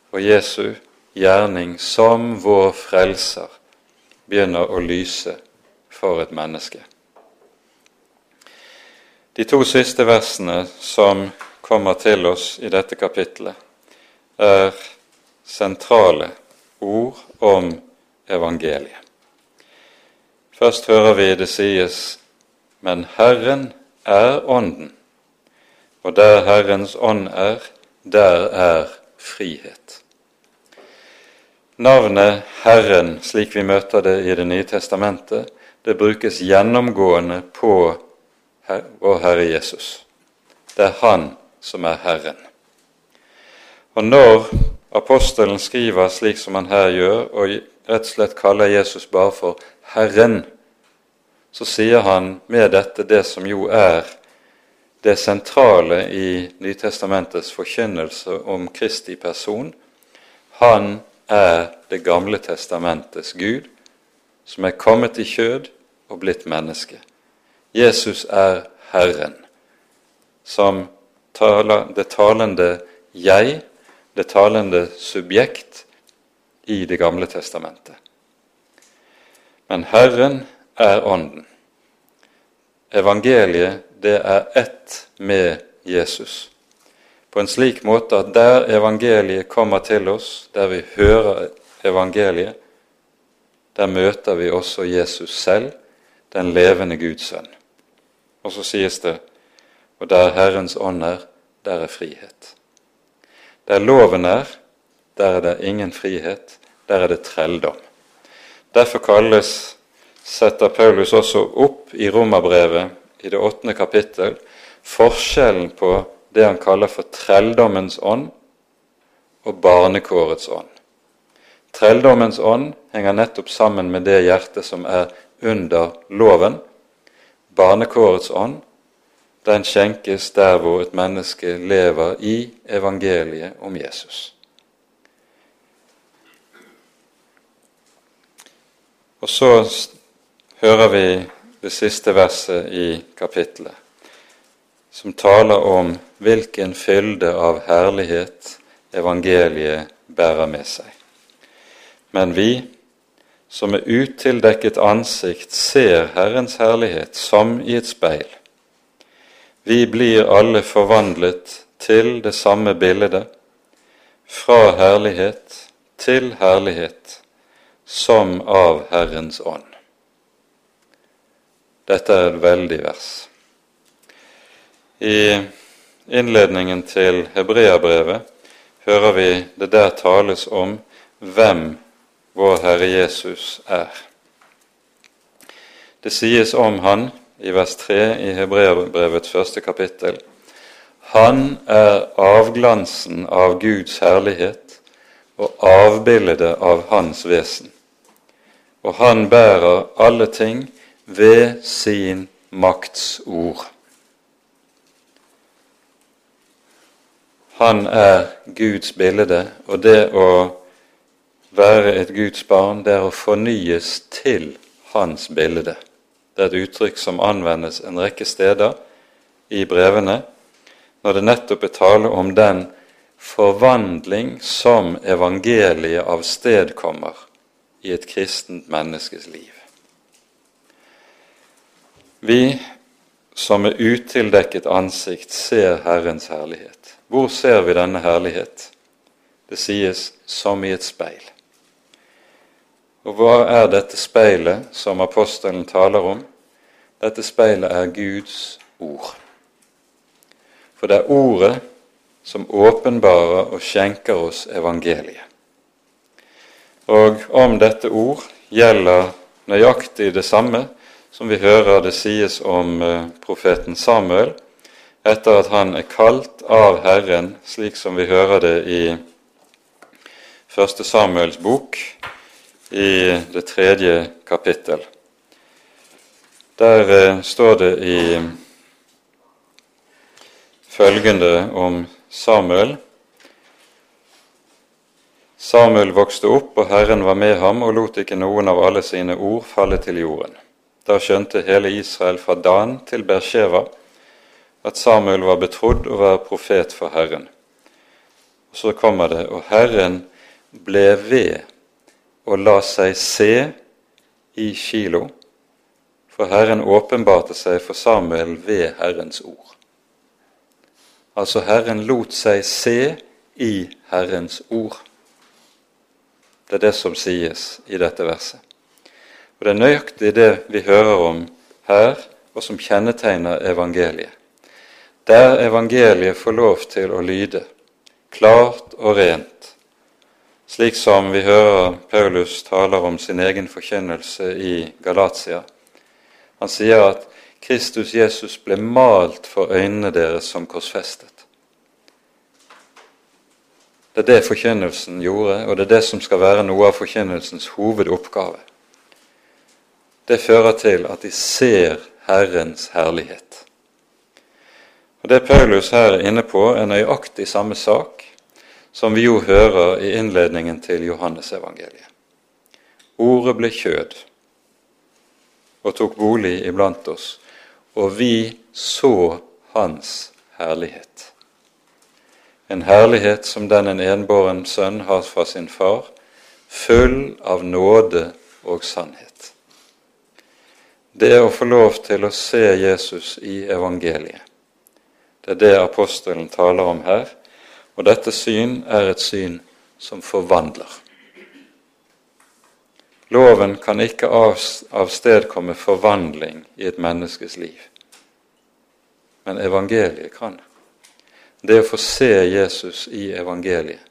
og Jesu gjerning som vår frelser begynner å lyse for et menneske. De to siste versene som kommer til oss i dette kapitlet, er sentrale ord om evangeliet. Først hører vi det sies men Herren er Ånden, og der Herrens ånd er, der er frihet. Navnet Herren, slik vi møter det i Det nye testamentet, det brukes gjennomgående på vår Herre Jesus. Det er Han som er Herren. Og når apostelen skriver slik som han her gjør, og rett og slett kaller Jesus bare for Herren, så sier han med dette det som jo er det sentrale i Nytestamentets forkynnelse om Kristi person. Han er Det gamle testamentets Gud, som er kommet i kjød og blitt menneske. Jesus er Herren, som taler, det talende jeg, det talende subjekt i Det gamle testamentet. Men Herren er Ånden. Evangeliet, det er ett med Jesus. På en slik måte at der evangeliet kommer til oss, der vi hører evangeliet, der møter vi også Jesus selv, den levende Guds sønn. Og så sies det og der Herrens ånd er, der er frihet. Der loven er, der er det ingen frihet, der er det trelldom. Derfor kalles, setter Paulus også opp i Romerbrevet i det åttende kapittel forskjellen på det han kaller for trelldommens ånd og barnekårets ånd. Trelldommens ånd henger nettopp sammen med det hjertet som er under loven, Barnekårets ånd, den skjenkes der hvor et menneske lever i evangeliet om Jesus. Og så hører vi det siste verset i kapittelet, som taler om hvilken fylde av herlighet evangeliet bærer med seg. Men vi som med utildekket ansikt ser Herrens herlighet som i et speil. Vi blir alle forvandlet til det samme bildet, fra herlighet til herlighet, som av Herrens ånd. Dette er et veldig vers. I innledningen til Hebreabrevet hører vi det der tales om hvem vår Herre Jesus er. Det sies om han i vers 3 i hebreabrevets første kapittel. Han er avglansen av Guds herlighet og avbildet av Hans vesen. Og han bærer alle ting ved sin makts ord. Han er Guds bilde, og det å være et Guds barn, det er å fornyes til Hans bilde. Det er et uttrykk som anvendes en rekke steder i brevene når det nettopp er tale om den forvandling som evangeliet avstedkommer i et kristent menneskes liv. Vi som med utildekket ansikt ser Herrens herlighet. Hvor ser vi denne herlighet? Det sies som i et speil. Og hva er dette speilet som apostelen taler om? Dette speilet er Guds ord. For det er Ordet som åpenbarer og skjenker oss evangeliet. Og om dette ord gjelder nøyaktig det samme som vi hører det sies om eh, profeten Samuel etter at han er kalt av Herren, slik som vi hører det i første Samuels bok, i det tredje kapittel. Der eh, står det i følgende om Samuel. Samuel vokste opp, og Herren var med ham og lot ikke noen av alle sine ord falle til jorden. Da skjønte hele Israel fra Dan til Bersheva at Samuel var betrodd å være profet for Herren. Og Så kommer det, og Herren ble ved og la seg se i Kilo, for Herren åpenbarte seg for Samuel ved Herrens ord. Altså Herren lot seg se i Herrens ord. Det er det som sies i dette verset. Og Det er nøyaktig det vi hører om her, og som kjennetegner evangeliet. Der evangeliet får lov til å lyde klart og rent, slik som vi hører Paulus taler om sin egen forkynnelse i Galatia. Han sier at Kristus Jesus ble malt for øynene deres som korsfestet. Det er det forkynnelsen gjorde, og det er det som skal være noe av forkynnelsens hovedoppgave. Det fører til at de ser Herrens herlighet. Og Det Paulus her er inne på, er nøyaktig samme sak som vi jo hører i innledningen til Johannesevangeliet. Ordet ble kjød og tok bolig iblant oss, og vi så Hans herlighet en herlighet som den en enbåren sønn har fra sin far, full av nåde og sannhet. Det å få lov til å se Jesus i evangeliet. Det er det apostelen taler om her, og dette syn er et syn som forvandler. Loven kan ikke avstedkomme forvandling i et menneskes liv, men evangeliet kan. Det å få se Jesus i evangeliet,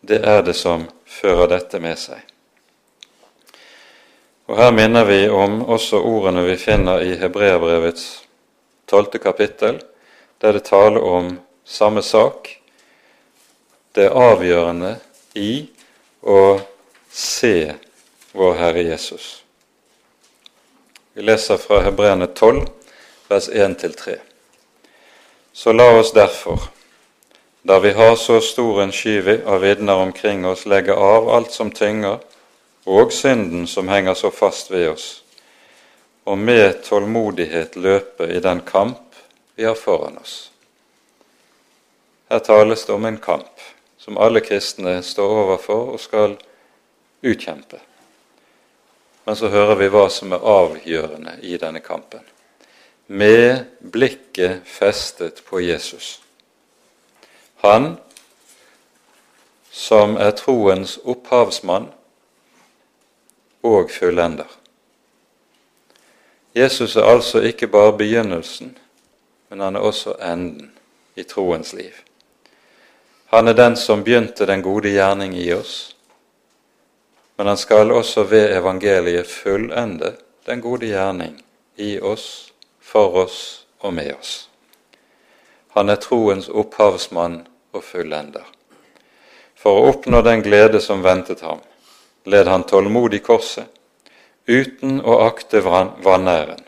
det er det som fører dette med seg. Og Her minner vi om også ordene vi finner i Hebreabrevets tolvte kapittel, der det taler om samme sak. Det er avgjørende i å se vår Herre Jesus. Vi leser fra Hebreane 12, vers 1-3. Så la oss derfor, da vi har så stor en sky av vitner omkring oss, legge av alt som tynger, og synden som henger så fast ved oss, og med tålmodighet løpe i den kamp vi har foran oss. Her tales det om en kamp som alle kristne står overfor og skal utkjempe. Men så hører vi hva som er avgjørende i denne kampen med blikket festet på Jesus. Han som er troens opphavsmann og fullender. Jesus er altså ikke bare begynnelsen, men han er også enden i troens liv. Han er den som begynte den gode gjerning i oss, men han skal også ved evangeliet fullende den gode gjerning i oss for oss og med oss. Han er troens opphavsmann og fullender. For å oppnå den glede som ventet ham, led han tålmodig korset, uten å akte vanæren,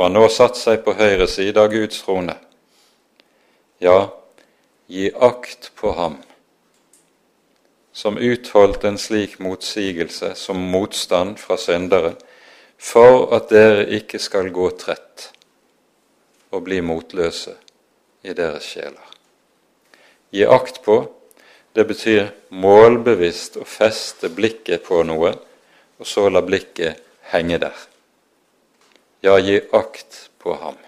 og han nå satt seg på høyre side av Guds trone. Ja, gi akt på ham, som utholdt en slik motsigelse som motstand fra syndere, for at dere ikke skal gå trett og bli motløse i deres sjeler. Gi akt på det betyr målbevisst å feste blikket på noe, og så la blikket henge der. Ja, gi akt på ham.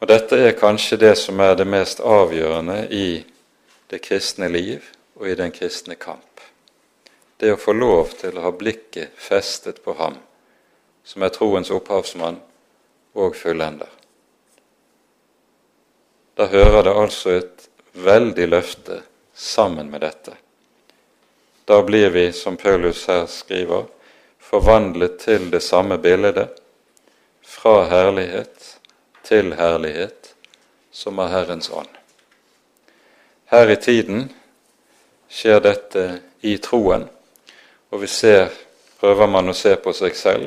Og Dette er kanskje det som er det mest avgjørende i det kristne liv og i den kristne kamp. Det å få lov til å ha blikket festet på ham, som er troens opphavsmann og fullender da hører det altså et veldig løfte sammen med dette. Da blir vi, som Paulus her skriver, forvandlet til det samme bildet, fra herlighet til herlighet, som er Herrens ånd. Her i tiden skjer dette i troen, og vi ser, prøver man å se på seg selv,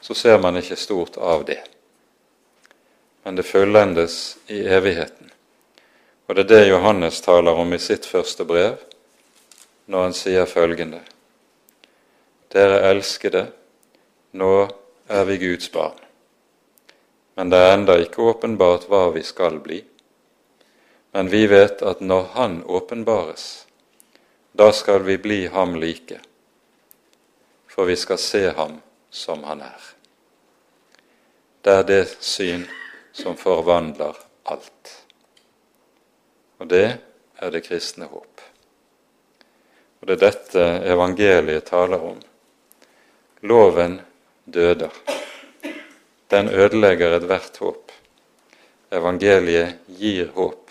så ser man ikke stort av det. Men det fullendes i evigheten Og det er det Johannes taler om i sitt første brev, når han sier følgende.: Dere elskede, nå er vi Guds barn. Men det er enda ikke åpenbart hva vi skal bli. Men vi vet at når Han åpenbares, da skal vi bli ham like, for vi skal se ham som han er. Det er det syn som forvandler alt. Og det er det kristne håp. Og det er dette evangeliet taler om. Loven døder. Den ødelegger ethvert håp. Evangeliet gir håp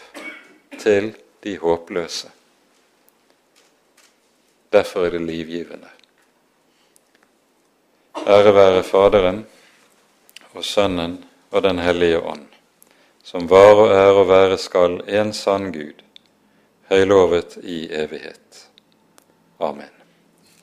til de håpløse. Derfor er det livgivende. Ære være Faderen og Sønnen og Den hellige ånd, som var og er og være skal en sann Gud, høylovet i evighet. Amen.